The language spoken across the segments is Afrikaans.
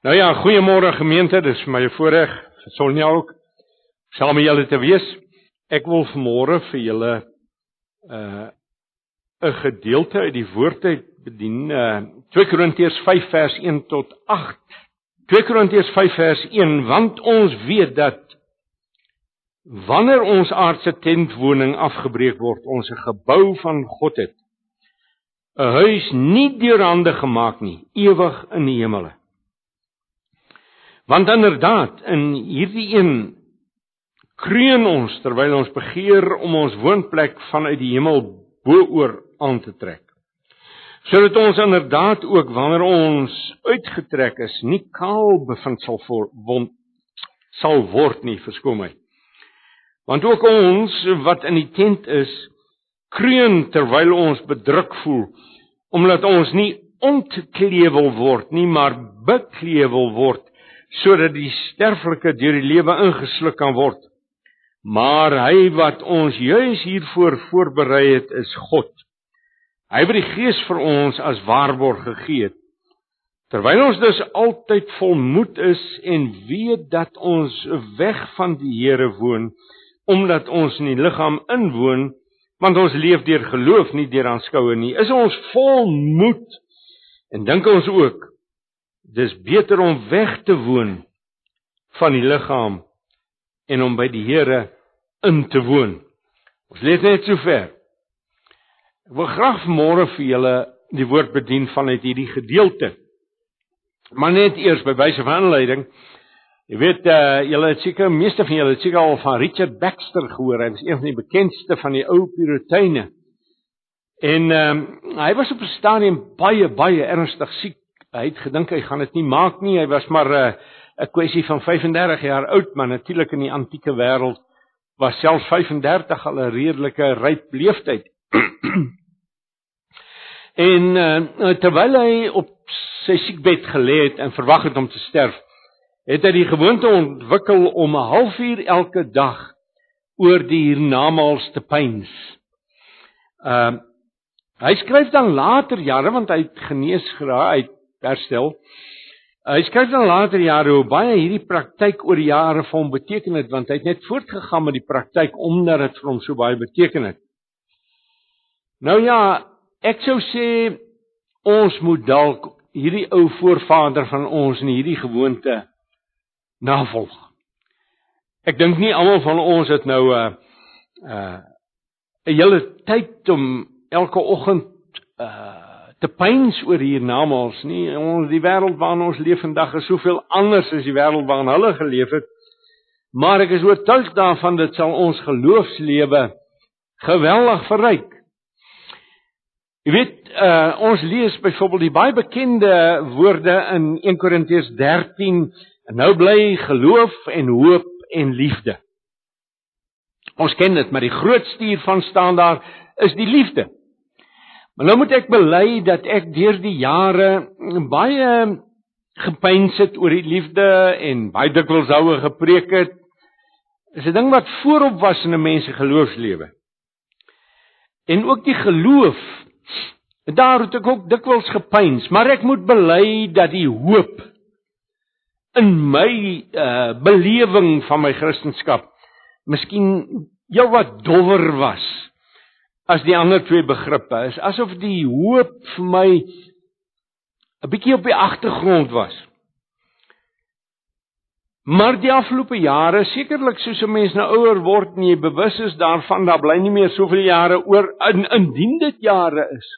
Nou ja, goeiemôre gemeente. Dis vir my 'n voorreg, Sonja ook, saam met julle te wees. Ek wil vanmôre vir julle uh 'n gedeelte uit die woord uit bedien, uh 2 Korintiërs 5 vers 1 tot 8. 2 Korintiërs 5 vers 1, want ons weet dat wanneer ons aardse tentwoning afgebreek word, ons 'n gebou van God het. 'n Huis nie deur hande gemaak nie, ewig in die hemele. Want inderdaad, in hierdie een kreun ons terwyl ons begeer om ons woonplek vanuit die hemel bo-oor aan te trek. Sodat ons inderdaad ook wanneer ons uitgetrek is, nie kaal bevind sal word sal word nie, verskoon my. Want ook ons wat in die tent is, kreun terwyl ons bedruk voel omdat ons nie ontkleewel word nie, maar bekleewel word sodat die sterflike deur die lewe ingesluk kan word. Maar hy wat ons juis hiervoor voorberei het, is God. Hy het die Gees vir ons as waarborg gegee. Terwyl ons dus altyd volmoed is en weet dat ons weg van die Here woon, omdat ons in die liggaam inwoon, want ons leef deur geloof nie deur aanskoue nie, is ons volmoed en dink ons ook dis beter om weg te woon van die liggaam en om by die Here in te woon. Ons lees net so ver. Ek wil graag môre vir julle die woord bedien vanuit hierdie gedeelte. Maar net eers by wyse van aanleiding. Jy weet uh julle het seker meeste van julle het seker al van Richard Baxter gehoor. Hy was een van die bekendste van die ou Puriteine. En ehm um, hy was op 'n stadium baie baie ernstig siek hy het gedink hy gaan dit nie maak nie. Hy was maar 'n uh, 'n kwessie van 35 jaar oud, maar natuurlik in die antieke wêreld was selfs 35 al 'n redelike ryp leeftyd. en uh, terwyl hy op sy siekbed gelê het en verwag het om te sterf, het hy die gewoonte ontwikkel om 'n halfuur elke dag oor die hiernamaals te pyns. Ehm uh, hy skryf dan later jare want hy het genees geraak, hy herstel. Hy skryf dan later jare hoe baie hierdie praktyk oor die jare vir hom beteken het want hy het net voortgegaan met die praktyk omdat dit vir hom so baie beteken het. Nou ja, ek sou sê ons moet dalk hierdie ou voorvader van ons in hierdie gewoonte navolg. Ek dink nie almal van ons het nou 'n uh, uh, 'n hele tyd om elke oggend uh te pyns oor hiernamaals nie. Ons die wêreld waarin ons leef vandag is soveel anders as die wêreld waarin hulle geleef het. Maar ek is oortuig daarvan dit sal ons geloofslewe geweldig verryk. Jy weet, uh, ons lees byvoorbeeld die baie bekende woorde in 1 Korintiërs 13, en nou bly geloof en hoop en liefde. Ons ken dit, maar die grootste hiervan staan daar is die liefde. Maar nou moet ek bely dat ek deur die jare baie gepeins het oor die liefde en baie dikwels daaroor gepreek het. Is 'n ding wat voorop was in 'n mens se geloofslewe. En ook die geloof daar het ek ook dikwels gepeins, maar ek moet bely dat die hoop in my uh belewing van my kristendom miskien heelwat dowwer was as die ander twee begrippe is asof die hoop vir my 'n bietjie op die agtergrond was. Maar die afgelope jare, sekerlik soos 'n mens nou ouer word en jy bewus is daarvan dat bly nie meer soveel jare oor in, indien dit jare is.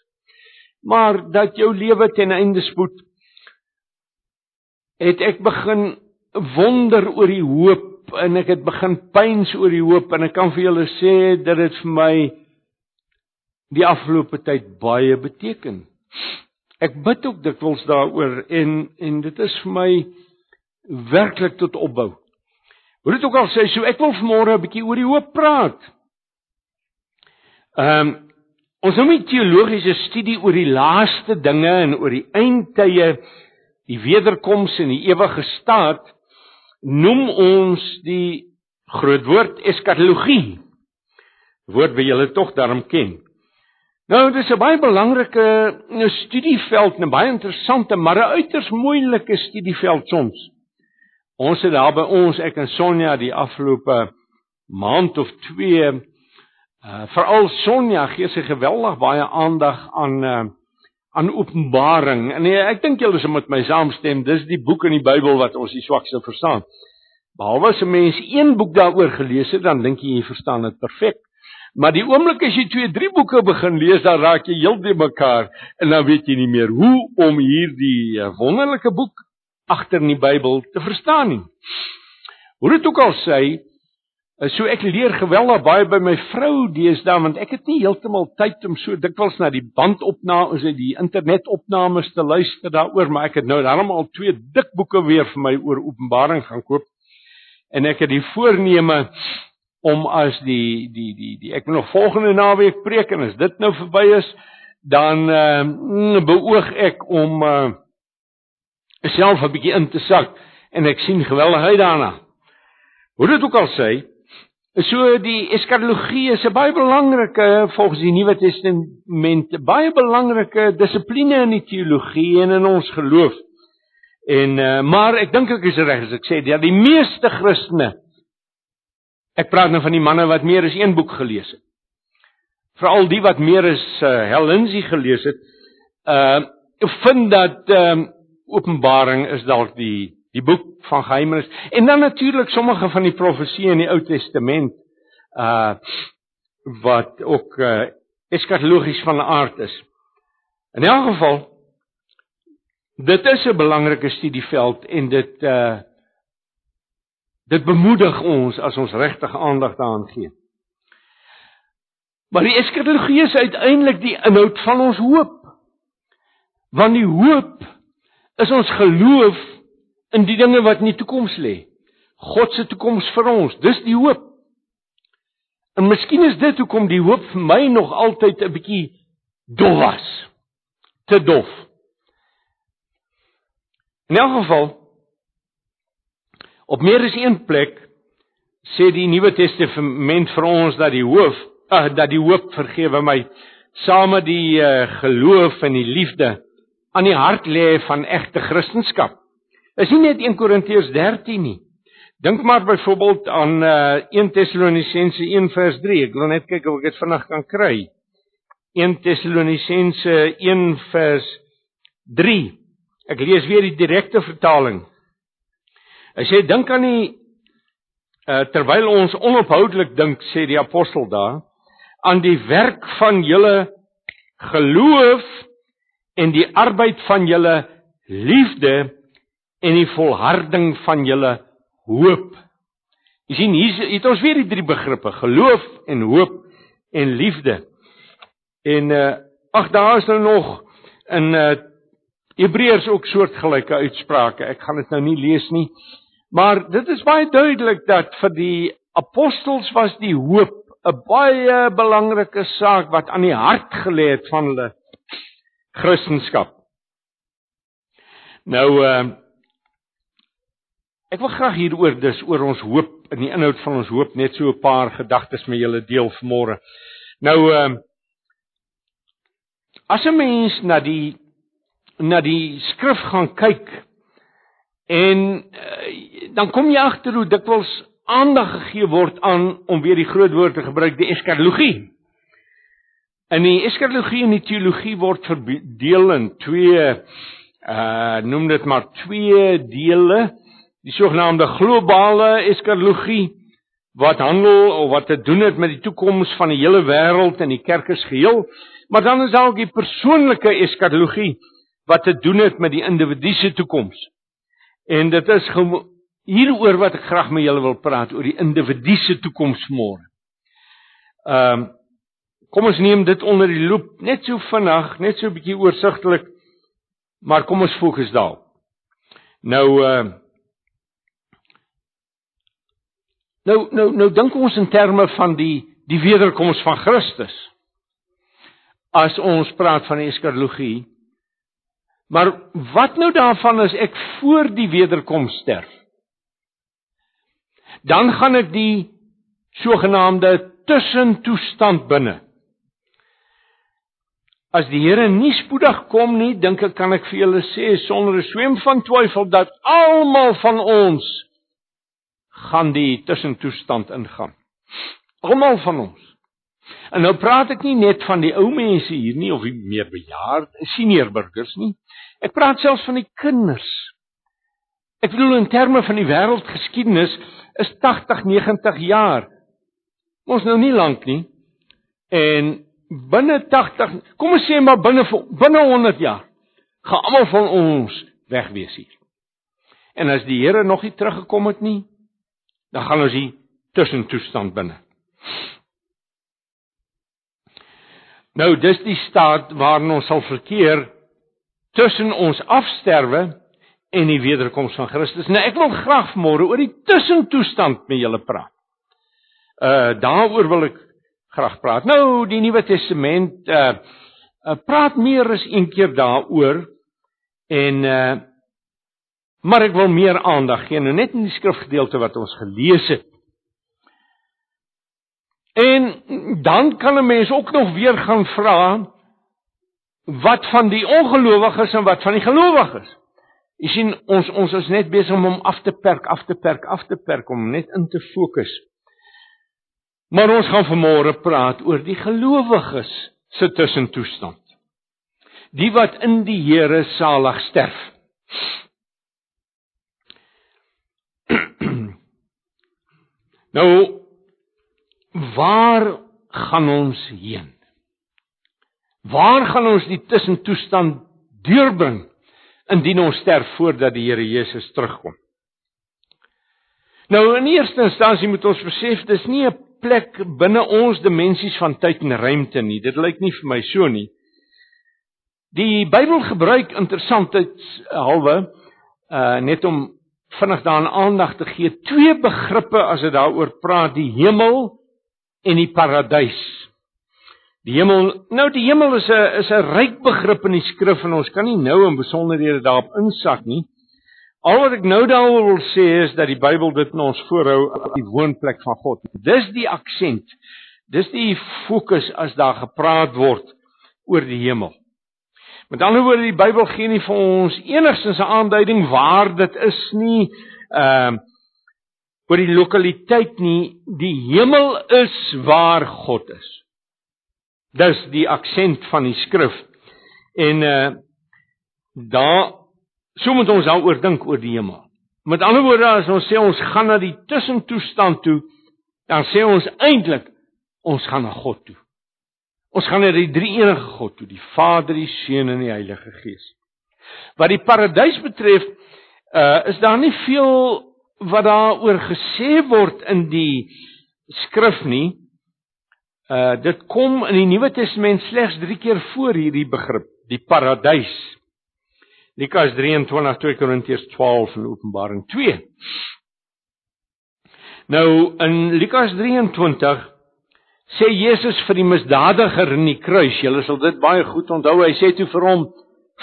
Maar dat jou lewe ten einde spoed het ek begin wonder oor die hoop en ek het begin pyns oor die hoop en ek kan vir julle sê dat dit vir my die afgelope tyd baie beteken. Ek bid ook dikwels daaroor en en dit is vir my werklik tot opbou. Hoe dit ook al sê, so ek wil vanmôre 'n bietjie oor die hoop praat. Ehm um, ons noem dit teologiese studie oor die laaste dinge en oor die eindtye, die wederkoms en die ewige staat noem ons die groot woord eskatologie. Woord wat julle tog daarom ken. Nou, dit is 'n baie belangrike nou, studieveld, 'n baie interessante, maar 'n uiters moeilike studieveld soms. Ons het daar by ons, ek en Sonja, die afgelope maand of 2 uh veral Sonja gee sy geweldig baie aandag aan uh aan Openbaring. En nee, ek dink julle sal met my saamstem, dis die boek in die Bybel wat ons die swakste verstaan. Behalwe as 'n mens een boek daaroor gelees het, dan dink jy jy verstaan dit perfek. Maar die oomblik as jy twee, drie boeke begin lees, dan raak jy heeltemal mekaar en dan weet jy nie meer hoe om hierdie eh, wonderlike boek agter in die Bybel te verstaan nie. Hoe dit ook al sê, eh, so ek leer geweldig baie by my vrou deesdae want ek het nie heeltemal tyd om so dikwels na die bandopnames en die internetopnames te luister daaroor, maar ek het nou daarom al twee dik boeke weer vir my oor Openbaring gaan koop. En ek het die voorneme om as die die die die ek wil nog volgende naweek preek en as dit nou verby is dan uh, beoog ek om uh, self 'n bietjie in te sak en ek sien geweldig uit daarna. Hoe dit ook al sê, so die eskatologie is 'n baie belangrike volgens die Nuwe Testament baie belangrike dissipline in die teologie en in ons geloof. En uh, maar ek dink ek is reg as ek sê dat die meeste Christene Ek praat nou van die manne wat meer as een boek gelees het. Veral die wat meer as uh, Hel Lindsey gelees het, uh vind dat ehm uh, Openbaring is dalk die die boek van geheimenis en dan natuurlik sommige van die profeseë in die Ou Testament uh wat ook uh eskatologies van aard is. In elk geval dit is 'n belangrike studieveld en dit uh Dit bemoedig ons as ons regtig aandag daaraan gee. Maar die eskatologie is uiteindelik die inhoud van ons hoop. Want die hoop is ons geloof in die dinge wat in die toekoms lê. God se toekoms vir ons, dis die hoop. En miskien is dit hoekom die hoop vir my nog altyd 'n bietjie dof was. Te dof. In elk geval Op meer as een plek sê die Nuwe Testament vir ons dat die hoof, uh, dat die hoop vergewe my, saam met die uh, geloof en die liefde aan die hart lê van egte Christendom. Is nie net 1 Korintiërs 13 nie. Dink maar byvoorbeeld aan uh, 1 Tessalonisense 1 vers 3. Ek wil net kyk of ek dit vinnig kan kry. 1 Tessalonisense 1 vers 3. Ek lees weer die direkte vertaling. Hy sê dink aan die uh, terwyl ons onophoudelik dink sê die apostel daar aan die werk van julle geloof en die arbeid van julle liefde en die volharding van julle hoop. Jy sien hier het ons weer die drie begrippe geloof en hoop en liefde. En uh ag daar is nou nog in uh Hebreërs ook soortgelyke uitsprake. Ek gaan dit nou nie lees nie. Maar dit is baie duidelik dat vir die apostels was die hoop 'n baie belangrike saak wat aan die hart gelê het van hulle Christendom. Nou uh ek wil graag hieroor dis oor ons hoop in die inhoud van ons hoop net so 'n paar gedagtes met julle deel vanmôre. Nou uh as 'n mens na die na die skrif gaan kyk En uh, dan kom jy agter hoe dikwels aandag gegee word aan om weer die groot woord te gebruik, die eskatologie. In die eskatologie en die teologie word verdeel in twee uh noem dit maar twee dele. Die sogenaamde globale eskatologie wat handel of wat te doen het met die toekoms van die hele wêreld en die kerk as geheel, maar dan is daar ook die persoonlike eskatologie wat te doen het met die individu se toekoms. En dit is hieroor wat ek graag met julle wil praat oor die individu se toekoms môre. Ehm um, kom ons neem dit onder die loep net so vinnig, net so 'n bietjie oorsigtelik. Maar kom ons fokus daarop. Nou ehm uh, Nou nou nou dink ons in terme van die die wederkoms van Christus. As ons praat van eskatologie, Maar wat nou daarvan as ek voor die wederkoms sterf? Dan gaan ek die sogenaamde tussentoestand binne. as die Here nie spoedig kom nie, dink ek kan ek vir julle sê sonder 'n swem van twyfel dat almal van ons gaan die tussentoestand ingaan. Almal van ons. En nou praat ek nie net van die ou mense hier nie of die meer bejaarde senior burgers nie. Ek praat selfs van die kinders. Ek bedoel in terme van die wêreldgeskiedenis is 80, 90 jaar. Ons nou nie lank nie. En binne 80, kom ons sê maar binne binne 100 jaar gaan almal van ons weg wees hier. En as die Here nog nie teruggekom het nie, dan gaan ons hier tussentoestand binne. Nou dis die staat waarin ons sal verkeer tussen ons afsterwe en die wederkoms van Christus. Nou ek wil graag môre oor die tussentoestand met julle praat. Uh daaroor wil ek graag praat. Nou die Nuwe Testament uh, uh praat meer as een keer daaroor en uh maar ek wil meer aandag gee nou net in die skrifgedeelte wat ons gelees het. En dan kan 'n mens ook nog weer gaan vra wat van die ongelowiges en wat van die gelowiges. Jy sien ons ons is net besig om hom af te perk, af te perk, af te perk om net in te fokus. Maar ons gaan vanmôre praat oor die gelowiges se tussentoestand. Die wat in die Here salig sterf. nou waar gaan ons heen? Waar gaan ons die tussentoestand deurbring indien ons sterf voordat die Here Jesus terugkom? Nou in eerste instansie moet ons besef dis nie 'n plek binne ons dimensies van tyd en ruimte nie. Dit lyk nie vir my so nie. Die Bybel gebruik interessantheidshalwe uh net om vinnig daaraan aandag te gee, twee begrippe as dit daaroor praat, die hemel en die paradys. Die hemel, nou die hemel is 'n is 'n ryk begrip in die skrif en ons kan nie nou in besonderhede daarop insak nie. Al wat ek nou daaroor wil sê is dat die Bybel dit in ons voorhou as die woonplek van God. Dis die aksent. Dis die fokus as daar gepraat word oor die hemel. Met ander woorde, die Bybel gee nie vir ons enigstens 'n aanduiding waar dit is nie. Ehm uh, oor die lokaliteit nie, die hemel is waar God is. Dis die aksent van die skrif. En uh daar so moet ons daaroor dink oor die hemel. Met ander woorde, as ons sê ons gaan na die tussentoestand toe, dan sê ons eintlik ons gaan na God toe. Ons gaan na die drie enige God toe, die Vader, die Seun en die Heilige Gees. Wat die paradys betref, uh is daar nie veel wat daaroor gesê word in die skrif nie. Uh dit kom in die Nuwe Testament slegs 3 keer voor hierdie begrip, die paradys. Lukas 23, 2 Korintiërs 12 en Openbaring 2. Nou in Lukas 23 sê Jesus vir die misdadiger in die kruis, julle sal dit baie goed onthou, hy sê toe vir hom: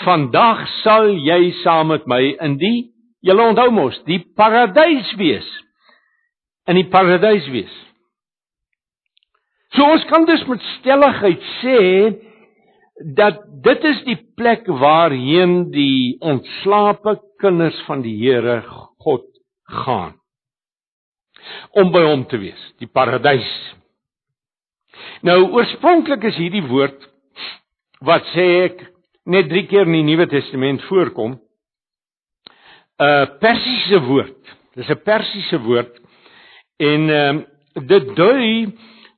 "Vandag sal jy saam met my in die Julle onthou mos, die paradys wees. In die paradys wees. So ons kan dus met stelligheid sê dat dit is die plek waarheen die ontslape kinders van die Here God gaan om by hom te wees, die paradys. Nou oorspronklik is hierdie woord wat sê ek net 3 keer in die Nuwe Testament voorkom 'n Persiese woord. Dis 'n Persiese woord en ehm uh, dit dui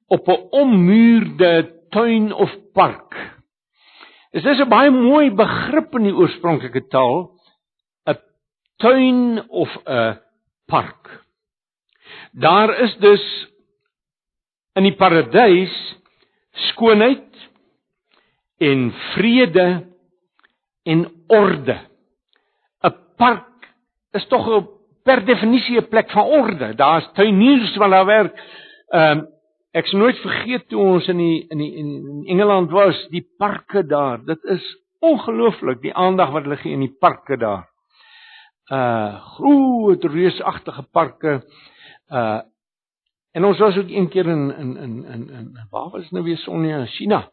op 'n ommuurde tuin of park. Dit is 'n baie mooi begrip in die oorspronklike taal, 'n tuin of 'n park. Daar is dus in die paradys skoonheid en vrede en orde. 'n Park is tog per definisie 'n plek van orde. Daar's tuiniers wat daar werk. Ehm um, ek sou nooit vergeet toe ons in die in die in Engeland was, die parke daar. Dit is ongelooflik die aandag wat hulle gee in die parke daar. Uh groot reusagtige parke. Uh en ons was ook een keer in in in in in waar was nou weer Sonja, China.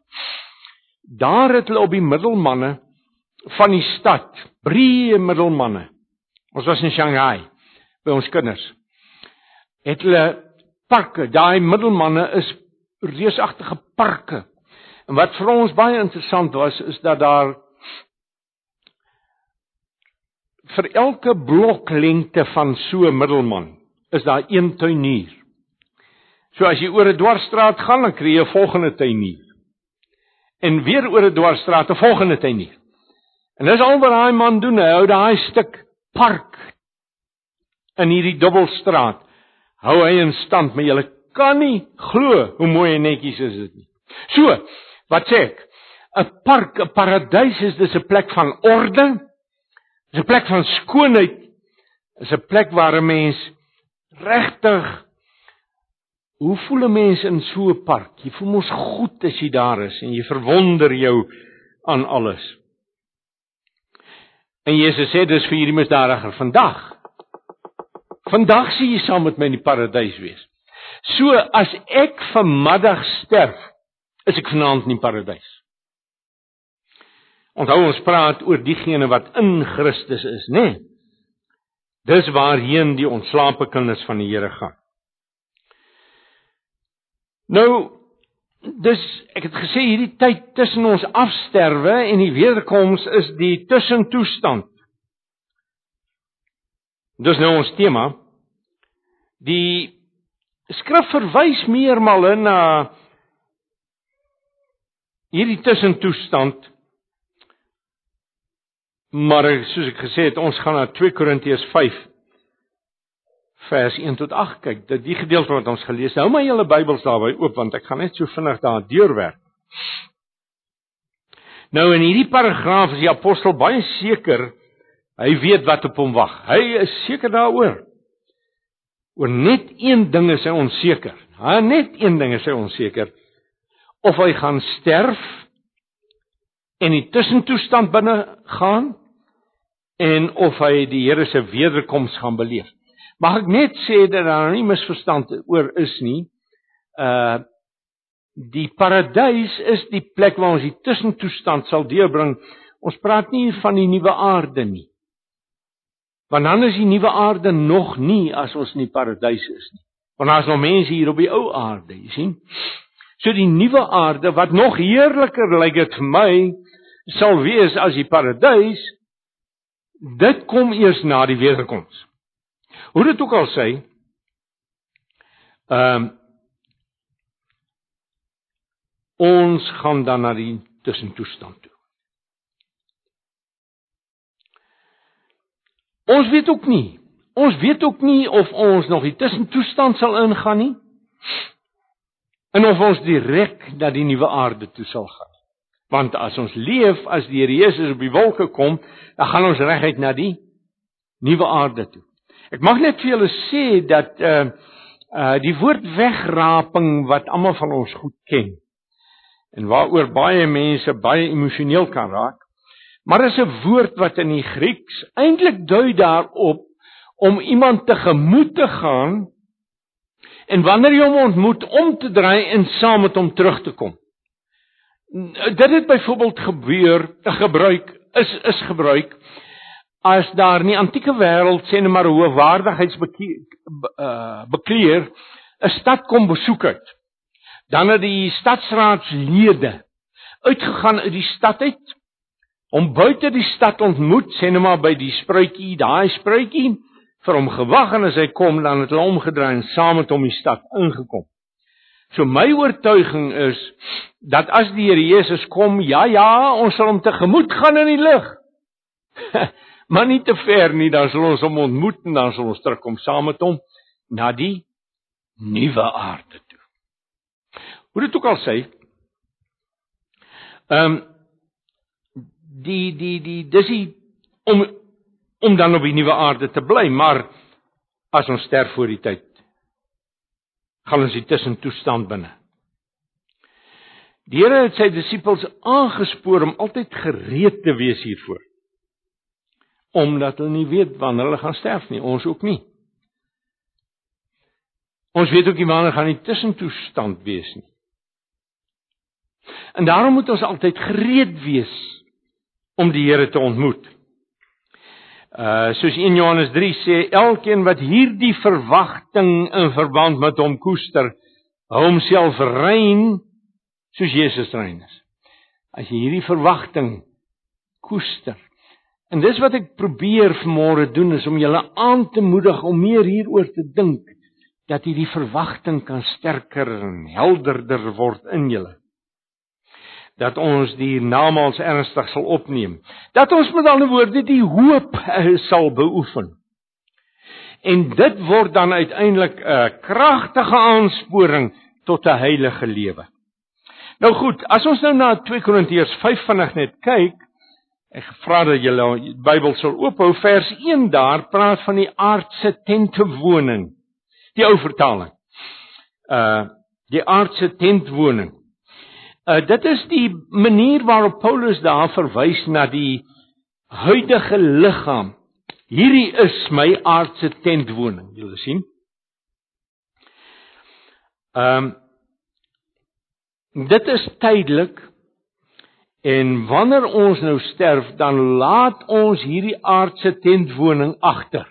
Daar het hulle op die middelmanne van die stad, breë middelmanne. Ons was in Shanghai by ons kinders. Het hulle parke, daai middelmanne is reusagtige parke. En wat vir ons baie interessant was is dat daar vir elke bloklengte van so 'n middelman is daar een tuinier. So as jy oor 'n dwarsstraat gaan, dan kry jy 'n volgende tuinier. En weer oor 'n dwarsstraat 'n volgende tuinier. En dis al wat daai man doen, hy hou daai stuk park in hierdie dubbelstraat hou hy in stand, maar jy kan nie glo hoe mooi en netjies is dit nie. So, wat sê ek? 'n Park, 'n paradys is dis 'n plek van orde. Dis 'n plek van skoonheid. Dis 'n plek waar 'n mens regtig Hoe voel 'n mens in so 'n park? Jy voel mos goed as jy daar is en jy verwonder jou aan alles. En Jesus sê dis vir hierdie misdadiger vandag. Vandag sien jy saam met my in die paradys wees. So as ek vanmiddag sterf, is ek vanaand in die paradys. Onthou ons praat oor diegene wat in Christus is, né? Nee? Dis waarheen die ontslape kinders van die Here gaan. Nou dis ek het gesê hierdie tyd tussen ons afsterwe en die wederkoms is die tussentoestand. Dis nou ons tema. Die skrif verwys meermale na hierdie tussentoestand. Maar soos ek gesê het, ons gaan na 2 Korintiërs 5 vers 1 tot 8 kyk. Dit die gedeelte wat ons gelees. Hou maar julle Bybels daarby oop want ek gaan net so vinnig daar deurwerk. Nou in hierdie paragraaf is die apostel baie seker hy weet wat op hom wag. Hy is seker daaroor. Oor net een ding is hy onseker. Ha, net een ding is hy onseker. Of hy gaan sterf en die tussentoestand binne gaan en of hy die Here se wederkoms gaan beleef. Mag ek net sê dat daar nie misverstand oor is nie. Uh die paradys is die plek waar ons die tussentoestand sal deurbring. Ons praat nie van die nuwe aarde nie. Want dan is die nuwe aarde nog nie as ons in die paradys is nie. Want daar's nog mense hier op die ou aarde, jy sien. So die nuwe aarde wat nog heerliker lyk dit vir my sal wees as die paradys. Dit kom eers na die wederkoms. Hoe dit ook al sê, ehm um, ons gaan dan na die tussentoestand toe. Ons weet ook nie. Ons weet ook nie of ons nog die tussentoestand sal ingaan nie. En of ons direk na die nuwe aarde toe sal gaan. Want as ons leef as die Here Jesus op die wolke kom, dan gaan ons reguit na die nuwe aarde toe. Ek mag net vir julle sê dat uh uh die woord wegraping wat almal van ons goed ken en waaroor baie mense baie emosioneel kan raak, maar is 'n woord wat in die Grieks eintlik dui daarop om iemand te gemoed te gaan en wanneer jy hom ontmoet om te draai en saam met hom terug te kom. Dit het byvoorbeeld gebeur, gebruik is is gebruik as daar in die antieke wêreld sê net maar hoe waardigheidsbekleer uh, 'n stad kom besoek het dan het die stadsraadslede uitgegaan uit die stad uit om buite die stad ontmoet sê net maar by die spruitjie daai spruitjie vir hom gewag en as hy kom dan het hulle omgedraai en saam met hom die stad ingekom. So my oortuiging is dat as die Here Jesus kom ja ja ons sal hom tegemoet gaan in die lig maar nie te ver nie, dan sal ons hom ontmoet en dan sal ons terugkom saam met hom na die nuwe aarde toe. Hoe dit ook al sê, ehm um, die die die dis die om om dan op die nuwe aarde te bly, maar as ons sterf voor die tyd, gaan ons die tussentoestand binne. Die Here het sy disippels aangespoor om altyd gereed te wees hiervoor omdat hulle nie weet wanneer hulle gaan sterf nie, ons ook nie. Ons weet ook nie wanneer gaan die tussentoestand wees nie. En daarom moet ons altyd gereed wees om die Here te ontmoet. Uh soos 1 Johannes 3 sê, elkeen wat hierdie verwagting in verband met hom koester, hou homself rein soos Jesus rein is. As jy hierdie verwagting koester. En dis wat ek probeer vanmôre doen is om julle aan te moedig om meer hieroor te dink dat hierdie verwagting kan sterker en helderder word in julle. Dat ons die namals ernstig sal opneem. Dat ons met ander woorde die hoop uh, sal beoefen. En dit word dan uiteindelik 'n kragtige aansporing tot 'n heilige lewe. Nou goed, as ons nou na 2 Korintiërs 5 vinnig net kyk, ek vra dat julle die Bybel sal oophou, vers 1 daar praat van die aardse tentwoning. Die ou vertaling. Uh die aardse tentwoning. Uh dit is die manier waarop Paulus daar verwys na die huidige liggaam. Hierdie is my aardse tentwoning, julle sien. Ehm um, Dit is tydelik. En wanneer ons nou sterf, dan laat ons hierdie aardse tentwoning agter.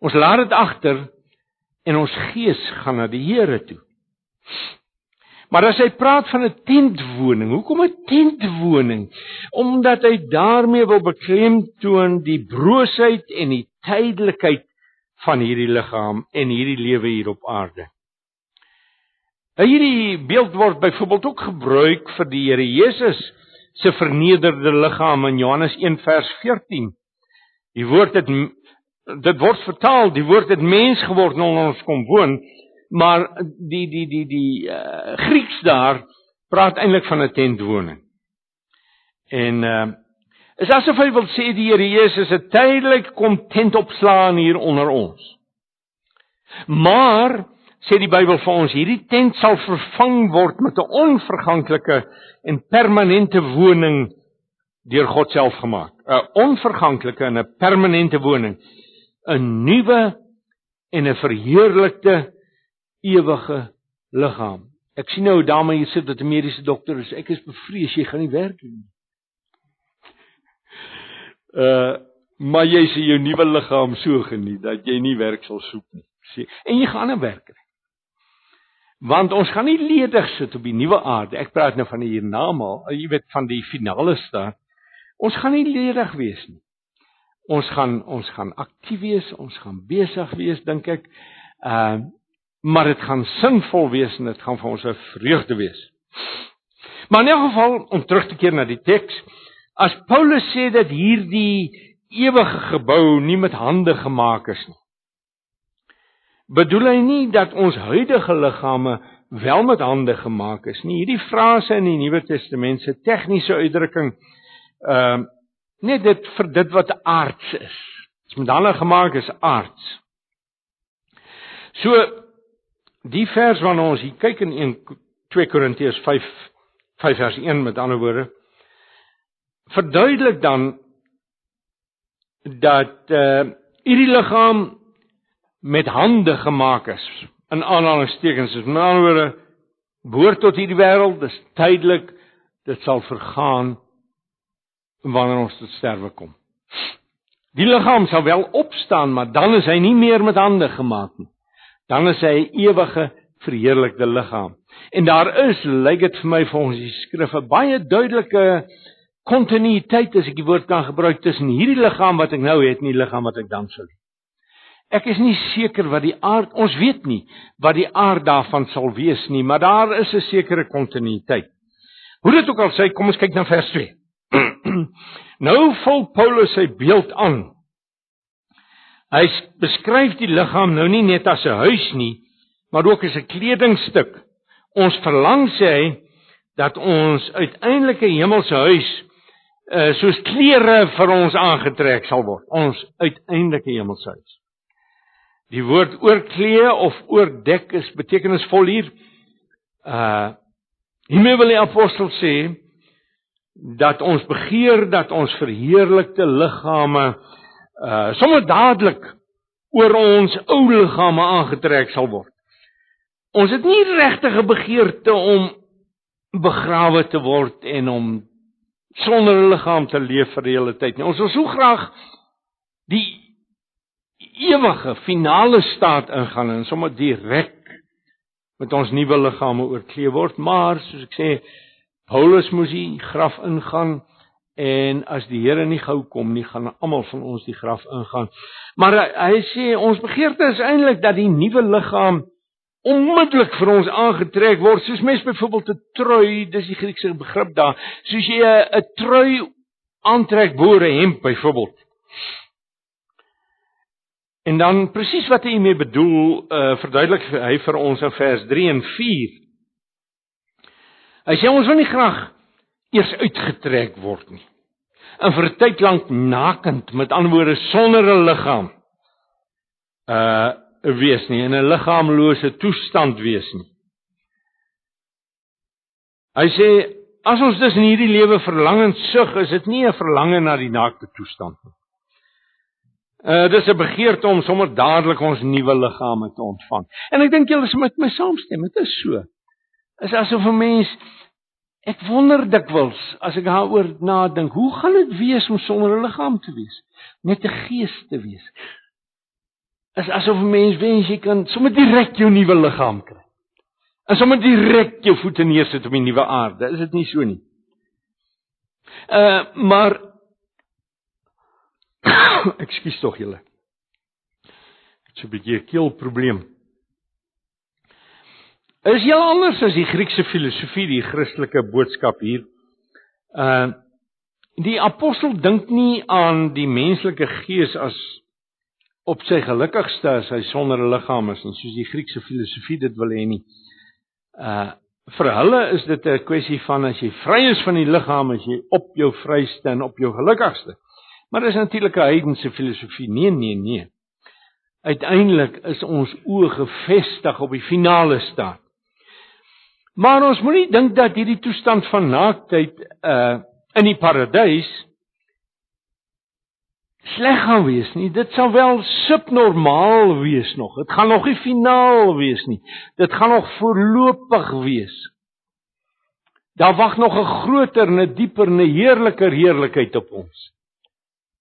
Ons laat dit agter en ons gees gaan na die Here toe. Maar as hy praat van 'n tentwoning, hoekom 'n tentwoning? Omdat hy daarmee wil beklemtoon die broosheid en die tydelikheid van hierdie liggaam en hierdie lewe hier op aarde. Nou hierdie beeld word byvoorbeeld ook gebruik vir die Here Jesus se vernederde liggaam in Johannes 1 vers 14. Die woord het dit word vertaal, die woord het mens geword en ons kom woon, maar die die die die uh, Grieks daar praat eintlik van 'n tentwoning. En uh is asof hy wil sê die Here Jesus het tydelik kom tent opslaan hier onder ons. Maar sê die Bybel vir ons, hierdie tent sal vervang word met 'n onverganklike en permanente woning deur God self gemaak. 'n Onverganklike en 'n permanente woning, 'n nuwe en 'n verheerlikte ewige liggaam. Ek sien nou dame hier sit wat 'n mediese dokter is. Ek is bevrees jy gaan nie werk nie. Uh maar jy sê jou nuwe liggaam so geniet dat jy nie werk sal soek nie. Sê en jy gaan 'n werker. Want ons gaan nie ledig sit op die nuwe aarde. Ek praat nou van die hiernamaal, jy weet van die finale staat. Ons gaan nie ledig wees nie. Ons gaan ons gaan aktief wees, ons gaan besig wees dink ek. Ehm uh, maar dit gaan sinvol wees en dit gaan vir ons 'n vreugde wees. Maar in 'n geval om terug te keer na die teks, as Paulus sê dat hierdie ewige gebou nie met hande gemaak is nie bedoel hy nie dat ons huidige liggame wel met hande gemaak is nie. Hierdie frase in die Nuwe Testament se tegniese uitdrukking ehm uh, net dit vir dit wat aards is. Dit is met hande gemaak is aards. So die vers waarna ons hier kyk in 1 2 Korintiërs 5 5 vers 1 met ander woorde verduidelik dan dat eh uh, hierdie liggaam met hande gemaak is. In aanhalingstekens is met ander woorde behoort tot hierdie wêreld, dis tydelik, dit sal vergaan wanneer ons tot sterwe kom. Die liggaam sal wel opstaan, maar dan is hy nie meer met hande gemaak nie. Dan is hy 'n ewige verheerlikte liggaam. En daar is, lyk dit vir my volgens die skrif 'n baie duidelike kontinuïteit as ek die woord kan gebruik tussen hierdie liggaam wat ek nou het en die liggaam wat ek dan sal hê. Ek is nie seker wat die aard ons weet nie wat die aard daarvan sal wees nie, maar daar is 'n sekere kontinuïteit. Hoe dit ook al sê, kom ons kyk na vers 2. nou vul Paulus sy beeld aan. Hy beskryf die liggaam nou nie net as 'n huis nie, maar ook as 'n kledingstuk. Ons verlang sê hy dat ons uiteindelike hemelse huis uh, soos klere vir ons aangetrek sal word. Ons uiteindelike hemelse huis. Die woord oorklee of oordek is betekenisvol hier. Uh hiermee wil die apostel sê dat ons begeer dat ons verheerlikte liggame uh sommer dadelik oor ons ou liggame aangetrek sal word. Ons het nie regtig 'n begeerte om begrawe te word en om sonder 'n liggaam te leef vir die hele tyd nie. Ons wil so graag die ewige finale staat ingaan en sommer direk met ons nuwe liggame oorklee word, maar soos ek sê, Paulus moes die graf ingaan en as die Here nie gou kom nie, gaan almal van ons die graf ingaan. Maar hy, hy sê ons begeerte is eintlik dat die nuwe liggaam onmiddellik vir ons aangetrek word, soos mens byvoorbeeld 'n trui, dis die Griekse begrip daar, soos jy 'n trui aantrek bo 'n hemp byvoorbeeld. En dan presies wat hy hiermee bedoel, uh verduidelik hy vir ons in vers 3 en 4. Hy sê ons wil nie graag eers uitgetrek word nie. En vir 'n tyd lank nakend, met ander woorde sonder 'n liggaam. Uh wees nie in 'n liggaamlose toestand wees nie. Hy sê as ons dus in hierdie lewe verlangend sug, is dit nie 'n verlange na die naakte toestand nie. Uh dis 'n begeerte om sommer dadelik ons nuwe liggame te ontvang. En ek dink julle is met my saamstem, dit is so. Is asof 'n mens ek wonder dikwels as ek daaroor nadink, hoe gaan dit wees om sonder 'n liggaam te wees? Net 'n gees te wees. Is asof 'n mens wens jy kan sommer direk jou nuwe liggaam kry. En sommer direk jou voete neersit op die nuwe aarde. Is dit nie so nie? Uh maar Ekskuus tog julle. Ek het so 'n bietjie 'n keelprobleem. Is jy anders as die Griekse filosofie, die Christelike boodskap hier? Uh die apostel dink nie aan die menslike gees as op sy gelukkigste as hy sonder 'n liggaam is, soos die Griekse filosofie dit wil hê nie. Uh vir hulle is dit 'n kwessie van as jy vry is van die liggaam, as jy op jou vryste en op jou gelukkigste. Maar dis natuurlik 'n heidense filosofie. Nee, nee, nee. Uiteindelik is ons oë gefestig op die finale staat. Maar ons moenie dink dat hierdie toestand van naaktheid uh in die paradys sleg gaan wees nie. Dit sal wel subnormaal wees nog. Dit gaan nog nie finaal wees nie. Dit gaan nog voorlopig wees. Daar wag nog 'n groter 'n dieper 'n heerliker heerlikheid op ons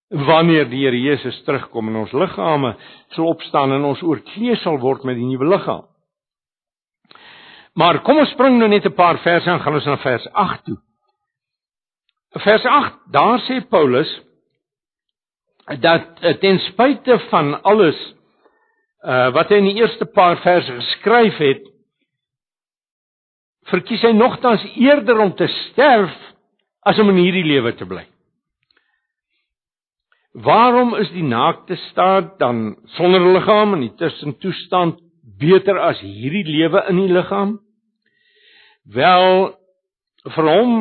wanneer die Here Jesus terugkom en ons liggame sal opstaan en ons oorklee sal word met die nuwe liggaam. Maar kom ons spring nou net 'n paar verse en gaan ons na vers 8 toe. Vers 8, daar sê Paulus dat eh, ten spyte van alles uh wat hy in die eerste paar verse geskryf het, verkies hy nogtans eerder om te sterf as om in hierdie lewe te bly. Waarom is die naakte staat dan sonder liggaam en die tussentoestand beter as hierdie lewe in die liggaam? Wel vir hom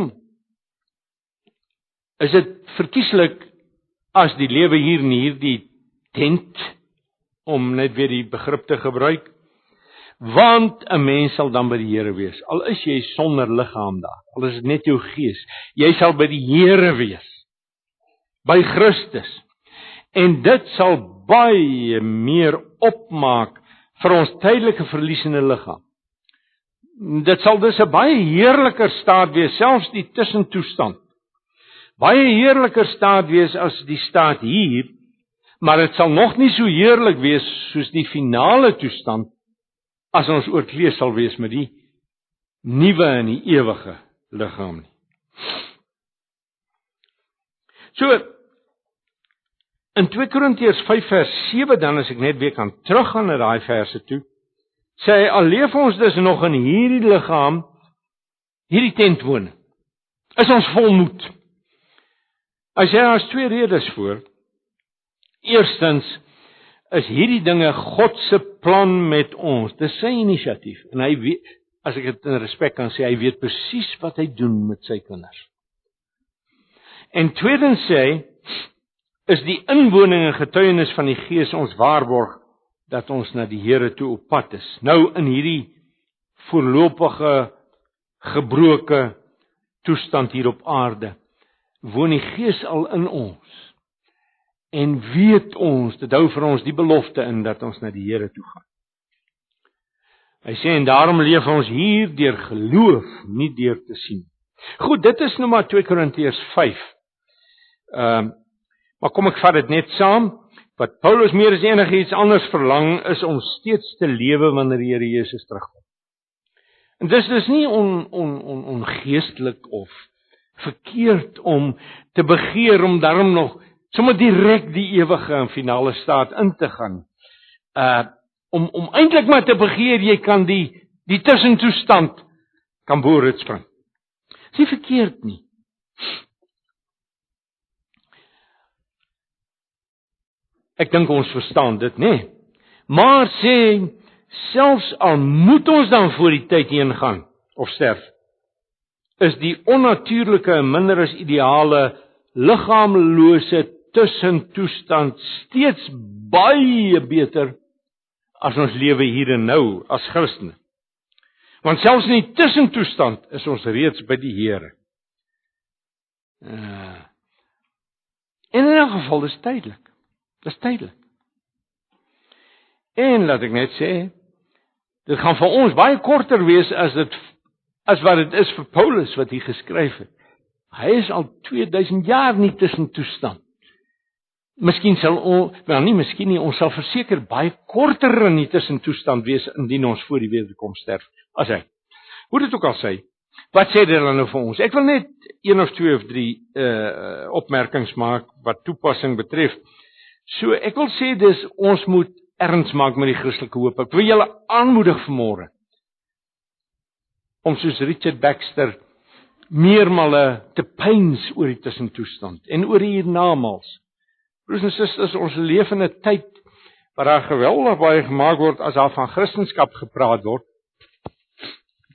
is dit verkieslik as die lewe hier in hierdie tent om net weer die begrip te gebruik want 'n mens sal dan by die Here wees al is jy sonder liggaam daar al is dit net jou gees jy sal by die Here wees by Christus en dit sal baie meer opmaak vir ons tydelike verliesende liggaam. Dit sal dus 'n baie heerliker staat wees, selfs die tussentoestand. Baie heerliker staat wees as die staat hier, maar dit sal nog nie so heerlik wees soos die finale toestand as ons oorklee sal wees met die nuwe en die ewige liggaam nie. So In 2 Korintiërs 5 vers 7 dan as ek net weer kan teruggaan na daai verse toe, sê hy al leef ons dus nog in hierdie liggaam, hierdie tent woon. Is ons volmoed. As jy as twee redes voor. Eerstens is hierdie dinge God se plan met ons. Dis sy inisiatief en hy weet as ek dit in respek kan sê, hy weet presies wat hy doen met sy kinders. En tweedens sê hy is die inwoning en getuienis van die Gees ons waarborg dat ons na die Here toe op pad is. Nou in hierdie voorlopige gebroke toestand hier op aarde woon die Gees al in ons. En weet ons, dit hou vir ons die belofte in dat ons na die Here toe gaan. Hy sê en daarom leef ons hier deur geloof, nie deur te sien. Goed, dit is nou maar 2 Korintiërs 5. Ehm uh, maar kom ek vat dit net saam. Wat Paulus meer as enigiets anders verlang is om steeds te lewe wanneer die Here Jesus terugkom. En dis dis nie on on on ongeestelik of verkeerd om te begeer om daarom nog sommer direk die ewige en finale staat in te gaan. Uh om om eintlik maar te begeer jy kan die die tussentoestand kan boer dit spring. Dis nie verkeerd nie. Ek dink ons verstaan dit, nê? Maar sê selfs al moet ons dan voor die tyd heen gaan of sterf, is die onnatuurlike en minder as ideale liggaamlose tussentoestand steeds baie beter as ons lewe hier en nou as Christene. Want selfs in die tussentoestand is ons reeds by die Here. Uh, in 'n geval is tydelik. Dis tydelik. En laat ek net sê, dit gaan vir ons baie korter wees as dit as wat dit is vir Paulus wat hier geskryf het. Hy is al 2000 jaar nie tussen toestand. Miskien sal ons wel nie miskien nie ons sal verseker baie korter in die tussen toestand wees indien ons voor die wederkoms sterf as hy. Hoe dit ook al sê, wat sê dit dan nou vir ons? Ek wil net een of twee of drie uh opmerkings maak wat toepassing betref. So ek wil sê dis ons moet erns maak met die Christelike hoop. Ek wil julle aanmoedig vanmôre om soos Richard Baxter meermale te pyns oor die tussentoestand en oor die hiernamaals. Broers en susters, ons leef in 'n tyd waar daar geweldig baie gemaak word as daar van Christendom gepraat word.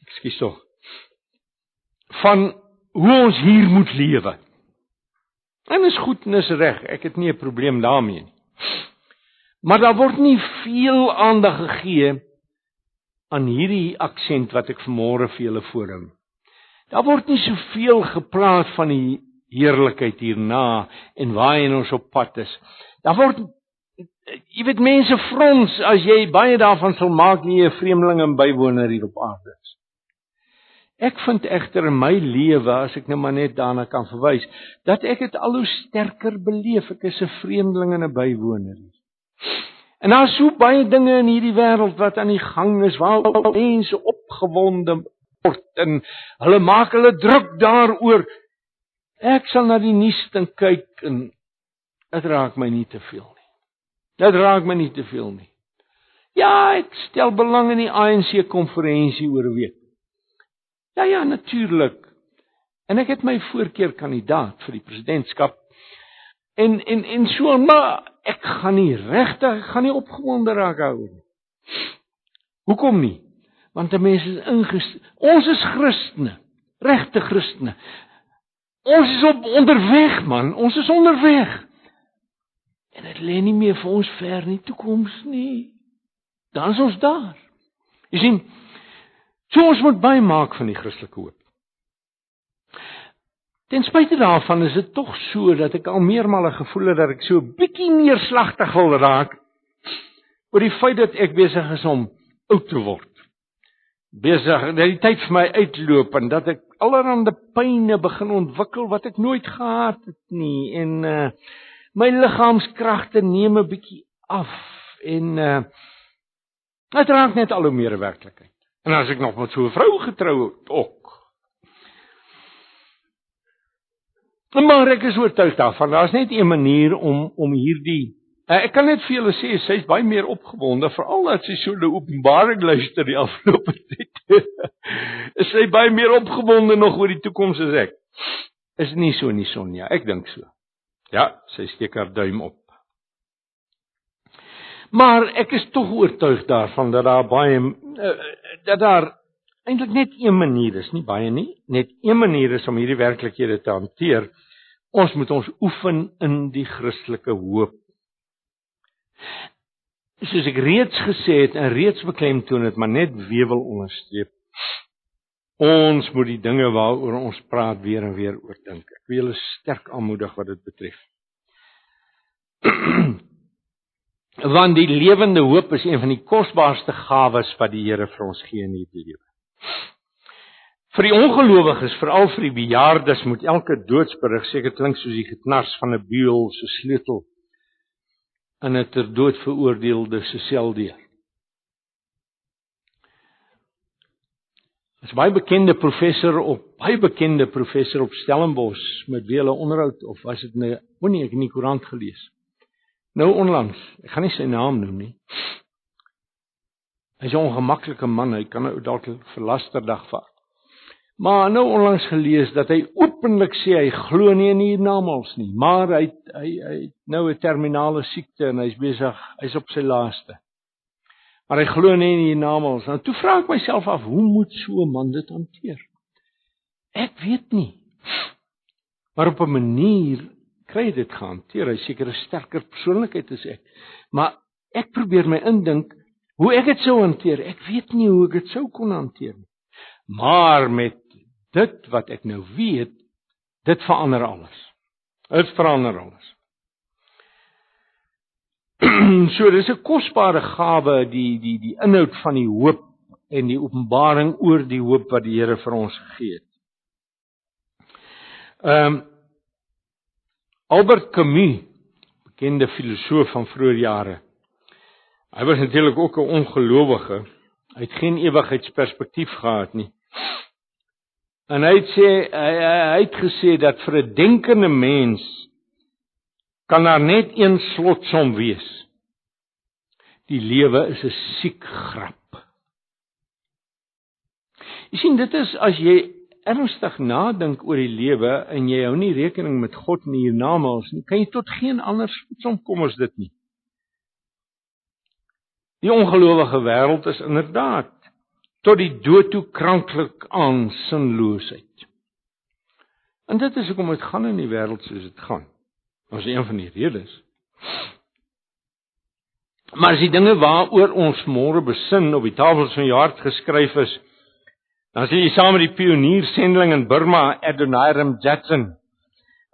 Ekskuus tog. Van hoe ons hier moet lewe. En is goed en is reg. Ek het nie 'n probleem daarmee nie. Maar daar word nie veel aandag gegee aan hierdie aksent wat ek vanmôre vir julle voorhou. Daar word nie soveel gepraat van die heerlikheid hierna en waarheen ons op pad is. Daar word jy weet mense frons as jy baie daarvan sal maak nie 'n vreemdeling en bywoner hier op aarde is. Ek vind egter in my lewe as ek nou maar net daarna kan verwys dat ek dit al hoe sterker beleef ek is 'n vreemdeling en 'n bywoner. En daar is so baie dinge in hierdie wêreld wat aan die gang is waar mense opgewonde word en hulle maak hulle druk daaroor. Ek sal na die nuus dan kyk en dit raak my nie te veel nie. Dit raak my nie te veel nie. Ja, ek stel belang in die ANC konferensie oor week. Ja ja, natuurlik. En ek het my voorkeur kandidaat vir die presidentskap En en en so maar ek gaan nie regtig, ek gaan nie opgewonde raak daaroor nie. Hoekom nie? Want 'n mens is inges ons is Christene, regte Christene. Ons is op onderweg man, ons is onderweg. En dit lê nie meer vir ons ver in die toekoms nie. Dan is ons daar. Jy sien, so ons moet bymaak van die Christelike hoop. Ten spyte daarvan is dit tog so dat ek al meermale gevoel het dat ek so 'n bietjie neerslagtig wil raak oor die feit dat ek besig is om oud te word. Besig dat die tyd vir my uitloop en dat ek allerlei pynne begin ontwikkel wat ek nooit gehad het nie en uh my liggaamskragte neem 'n bietjie af en uh dit raak net al hoe meer werklikheid. En as ek nog met so 'n vrou getrou het ook Maar ek is oortuig daarvan. Daar's net 'n manier om om hierdie eh, ek kan net vir julle sê sy's baie meer opgewonde veral as sy so 'n openbaring luister die afgelope tyd. is sy baie meer opgewonde nog oor die toekoms as ek. Is nie so nie Sonja, ek dink so. Ja, sy steek haar duim op. Maar ek is tog oortuig daarvan dat daar baie uh, dat daar eintlik net een manier is, nie baie nie, net een manier is om hierdie werklikhede te hanteer. Ons moet ons oefen in die Christelike hoop. Soos ek reeds gesê het en reeds beklemtoon het, maar net weer wil onderstreep. Ons moet die dinge waaroor ons praat weer en weer oordink. Ek wil julle sterk aanmoedig wat dit betref. Want die lewende hoop is een van die kosbaarste gawes wat die Here vir ons gee in hierdie lewe. Vir die ongelowiges, veral vir die bejaardes, moet elke doodsberig seker klink soos die geknars van 'n buil se sleutel in 'n ter dood veroordeelde se seldeur. As baie bekende professor op baie bekende professor op Stellenbosch met wie hulle onderhoud of was dit 'n nou, o nee, ek het nie koerant gelees. Nou onlangs, ek gaan nie sy naam noem nie. Hy's 'n ongemaklike man, hy kan nou dalk vir lasterdag vat. Maar nou onlangs gelees dat hy openlik sê hy glo nie in hiernamaals nie, maar hy hy hy nou 'n terminale siekte en hy's besig, hy's op sy laaste maar hy glo nie in die namens. Nou toe vra ek myself af, hoe moet so 'n man dit hanteer? Ek weet nie. Maar op 'n manier kry dit gehanteer. Hy seker 'n sterker persoonlikheid as ek. Maar ek probeer my indink hoe ek dit sou hanteer. Ek weet nie hoe ek dit sou kon hanteer nie. Maar met dit wat ek nou weet, dit verander alles. Dit verander alles. so dis 'n kosbare gawe die die die inhoud van die hoop en die openbaring oor die hoop wat die Here vir ons gegee het. Ehm um, Albert Camus, bekende filosoof van vroeë jare. Hy was natuurlik ook 'n ongelowige. Hy het geen ewigheidsperspektief gehad nie. En hy het sê hy, hy het gesê dat vir 'n denkende mens kan daar net een slotsom wees. Die lewe is 'n siek grap. Jy sien dit is as jy ernstig nadink oor die lewe en jy hou nie rekening met God in hiernamaals nie, kan jy tot geen ander slotsom kom as dit nie. Die ongelowige wêreld is inderdaad tot die dood toe kranklik aan sinloosheid. En dit is hoekom dit gaan in die wêreld soos dit gaan. Ons een van die redes. Maar as die dinge waaroor ons môre besin op die tafels van jou hart geskryf is, dan sê jy saam met die pioniersendeling in Burma, Adoniram Judson,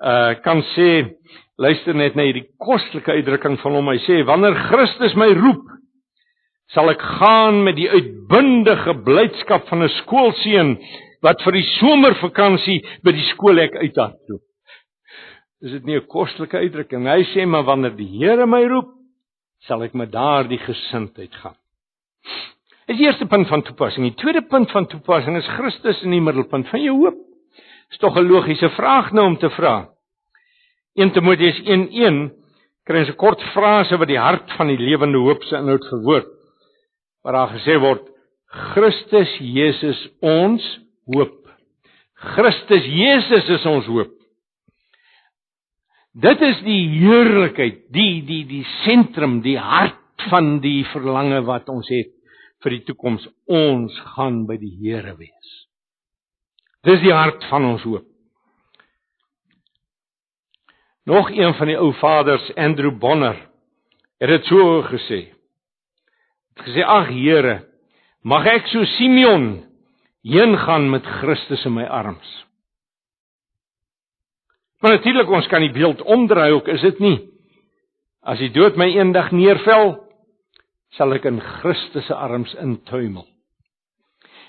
uh kan sê luister net na hierdie kostelike uitdrukking van hom. Hy sê wanneer Christus my roep, sal ek gaan met die uitbundige blydskap van 'n skoolseun wat vir die somervakansie by die skoolhek uithardloop. Is dit nie 'n kostelike uitdrukking? Hy sê maar wanneer die Here my roep, sal ek met daardie gesindheid gaan. Dis die eerste punt van toepassing. Die tweede punt van toepassing is Christus in die middelpunt van jou hoop. Is tog 'n logiese vraag nou om te vra. 1 Timoteus 1:1 kry 'n kort frase wat die hart van die lewende hoop se inhoud verwoord. Waar daar gesê word Christus Jesus ons hoop. Christus Jesus is ons hoop. Dit is die heerlikheid, die die die sentrum, die hart van die verlange wat ons het vir die toekoms. Ons gaan by die Here wees. Dis die hart van ons hoop. Nog een van die ou vaders, Andrew Bonner, het dit so gesê. Het gesê: "Ag Here, mag ek so Simeon heen gaan met Christus in my arms." Maar natuurlik ons kan die beeld omdraai ook, is dit nie? As die dood my eendag neervel, sal ek in Christus se arms intuimel.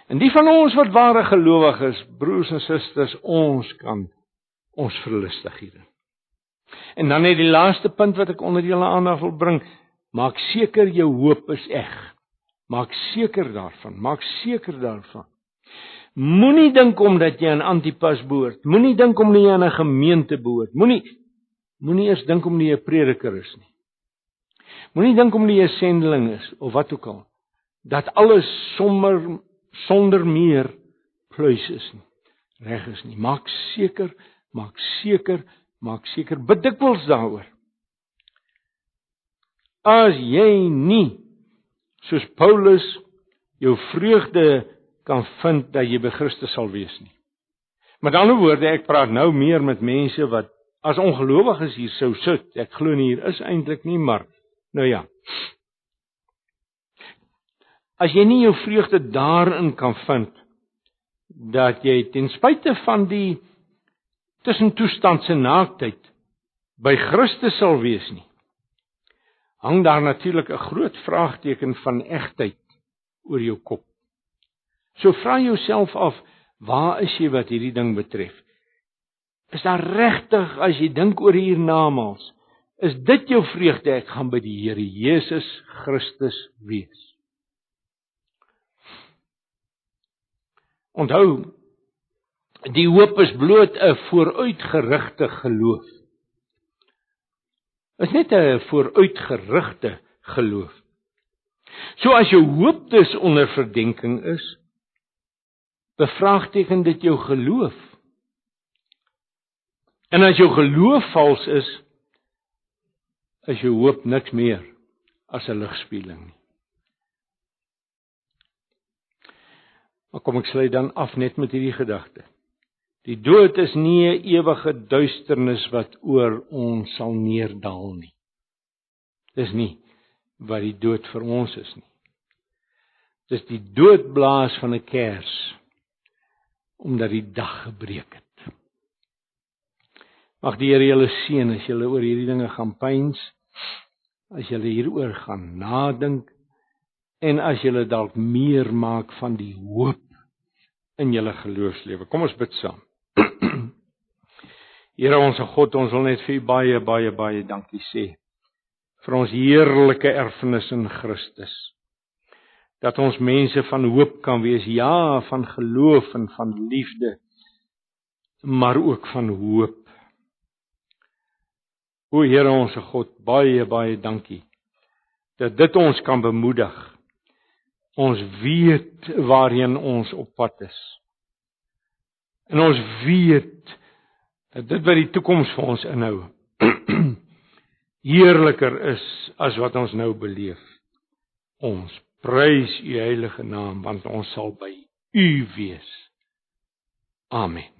En die van ons wat ware gelowiges, broers en susters, ons kan ons verlustig hierin. En dan net die laaste punt wat ek onder julle aandag wil bring, maak seker jou hoop is eg. Maak seker daarvan, maak seker daarvan. Moenie dink omdat jy aan Antipas behoort. Moenie dink omdat jy aan 'n gemeente behoort. Moenie moenie eers dink omdat jy 'n prediker is nie. Moenie dink omdat jy 'n sendeling is of wat ook al dat alles sommer sonder meer pluis is nie. Reg is nie. Maak seker, maak seker, maak seker bedikwels daaroor. As jy nie soos Paulus jou vreugde kan vind dat jy by Christus sal wees nie. Met ander woorde, ek praat nou meer met mense wat as ongelowiges hier sou sit. Ek glo nie hier is eintlik nie, maar nou ja. As jy nie jou vreugde daarin kan vind dat jy ten spyte van die tussentoestand se naaktheid by Christus sal wees nie. hang daar natuurlik 'n groot vraagteken van egtheid oor jou kop. So vra jouself af, waar is jy wat hierdie ding betref? Is daar regtig as jy dink oor hiernamaals, is dit jou vreugde ek gaan by die Here Jesus Christus wees? Onthou, die hoop is bloot 'n vooruitgerigte geloof. Is net 'n vooruitgerigte geloof. So as jou hoop dus onder verdenking is, bevraagteken dit jou geloof. En as jou geloof vals is, is jou hoop niks meer as 'n ligspieeling nie. Maar kom ek sluit dan af net met hierdie gedagte. Die dood is nie 'n ewige duisternis wat oor ons sal neerdal nie. Dis nie wat die dood vir ons is nie. Dis die doodblaas van 'n kers omdat die dag gebreek het. Mag die Here julle seën as julle oor hierdie dinge gaan pyns, as julle hieroor gaan nadink en as jy dalk meer maak van die hoop in julle geloofslewe. Kom ons bid saam. Here ons God, ons wil net vir U baie baie baie dankie sê vir ons heerlike erfenis in Christus. Dat ons mense van hoop kan wees, ja, van geloof en van liefde, maar ook van hoop. O Here ons God, baie baie dankie dat dit ons kan bemoedig Ons weet waarheen ons op pad is. En ons weet dat dit wat die toekoms vir ons inhou heerliker is as wat ons nou beleef. Ons prys u heilige naam want ons sal by u wees. Amen.